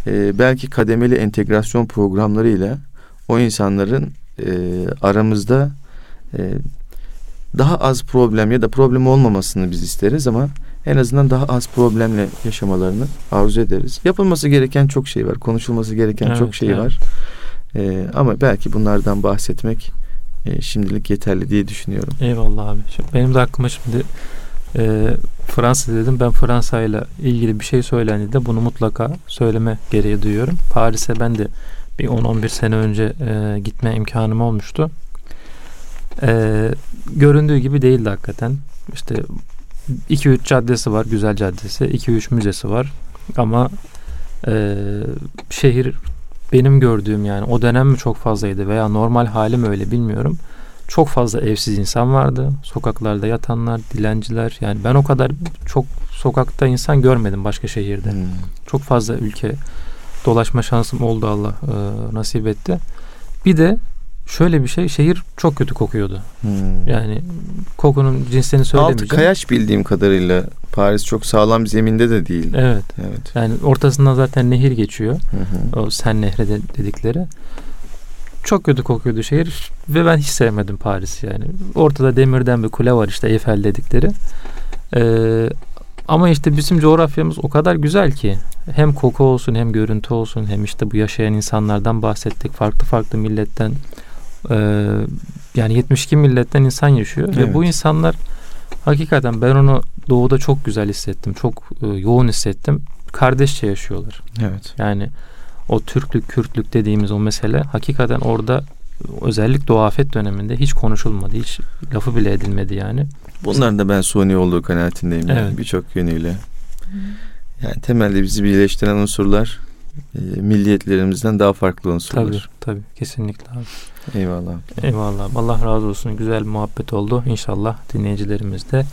S2: e, belki kademeli entegrasyon programlarıyla o insanların e, aramızda e, daha az problem ya da problem olmamasını biz isteriz ama en azından daha az problemle yaşamalarını arzu ederiz. Yapılması gereken çok şey var. Konuşulması gereken
S1: Evet,
S2: çok şey
S1: evet.
S2: var. E, ama belki bunlardan bahsetmek e, şimdilik yeterli diye düşünüyorum.
S1: Eyvallah abi. Şimdi benim de aklıma şimdi e, Fransa dedim. Ben Fransa ile ilgili bir şey söylendi de bunu mutlaka söyleme gereği duyuyorum. Paris'e ben de bir 10-11 sene önce e, gitme imkanım olmuştu. E, göründüğü gibi değildi hakikaten. İşte 2-3 caddesi var, güzel caddesi. 2-3 müzesi var. Ama e, şehir benim gördüğüm yani o dönem mi çok fazlaydı veya normal hali mi öyle bilmiyorum. Çok fazla evsiz insan vardı. Sokaklarda yatanlar, dilenciler. Yani ben o kadar çok sokakta insan görmedim başka şehirde. Hmm. Çok fazla ülke dolaşma şansım oldu Allah e, nasip etti. Bir de şöyle bir şey şehir çok kötü kokuyordu. Hmm. Yani kokunun cinsini söylemeyeceğim.
S2: Altı kayaç bildiğim kadarıyla Paris çok sağlam zeminde de değil.
S1: Evet. Evet. Yani ortasından zaten nehir geçiyor. Hı hı. O Sen Nehri de, dedikleri. Çok kötü kokuyordu şehir ve ben hiç sevmedim Paris'i yani. Ortada demirden bir kule var işte Eiffel dedikleri. Ee, ama işte bizim coğrafyamız o kadar güzel ki hem koku olsun hem görüntü olsun hem işte bu yaşayan insanlardan bahsettik. Farklı farklı milletten e, yani 72 milletten insan yaşıyor evet. ve bu insanlar hakikaten ben onu doğuda çok güzel hissettim. Çok e, yoğun hissettim. Kardeşçe yaşıyorlar.
S2: Evet.
S1: Yani o Türklük, Kürtlük dediğimiz o mesele hakikaten orada özellikle o afet döneminde hiç konuşulmadı. Hiç lafı bile edilmedi yani.
S2: Bunların da ben suni olduğu kanaatindeyim. Evet. Yani birçok yönüyle. Yani temelde bizi birleştiren unsurlar e, milliyetlerimizden daha farklı unsurlar.
S1: Tabii tabii kesinlikle abi.
S2: Eyvallah.
S1: Eyvallah. Allah razı olsun. Güzel bir muhabbet oldu. İnşallah dinleyicilerimiz de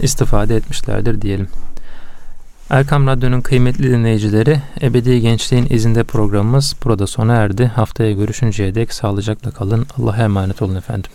S1: istifade etmişlerdir diyelim. Erkam Radyo'nun kıymetli dinleyicileri, Ebedi Gençliğin izinde programımız burada sona erdi. Haftaya görüşünceye dek sağlıcakla kalın. Allah'a emanet olun efendim.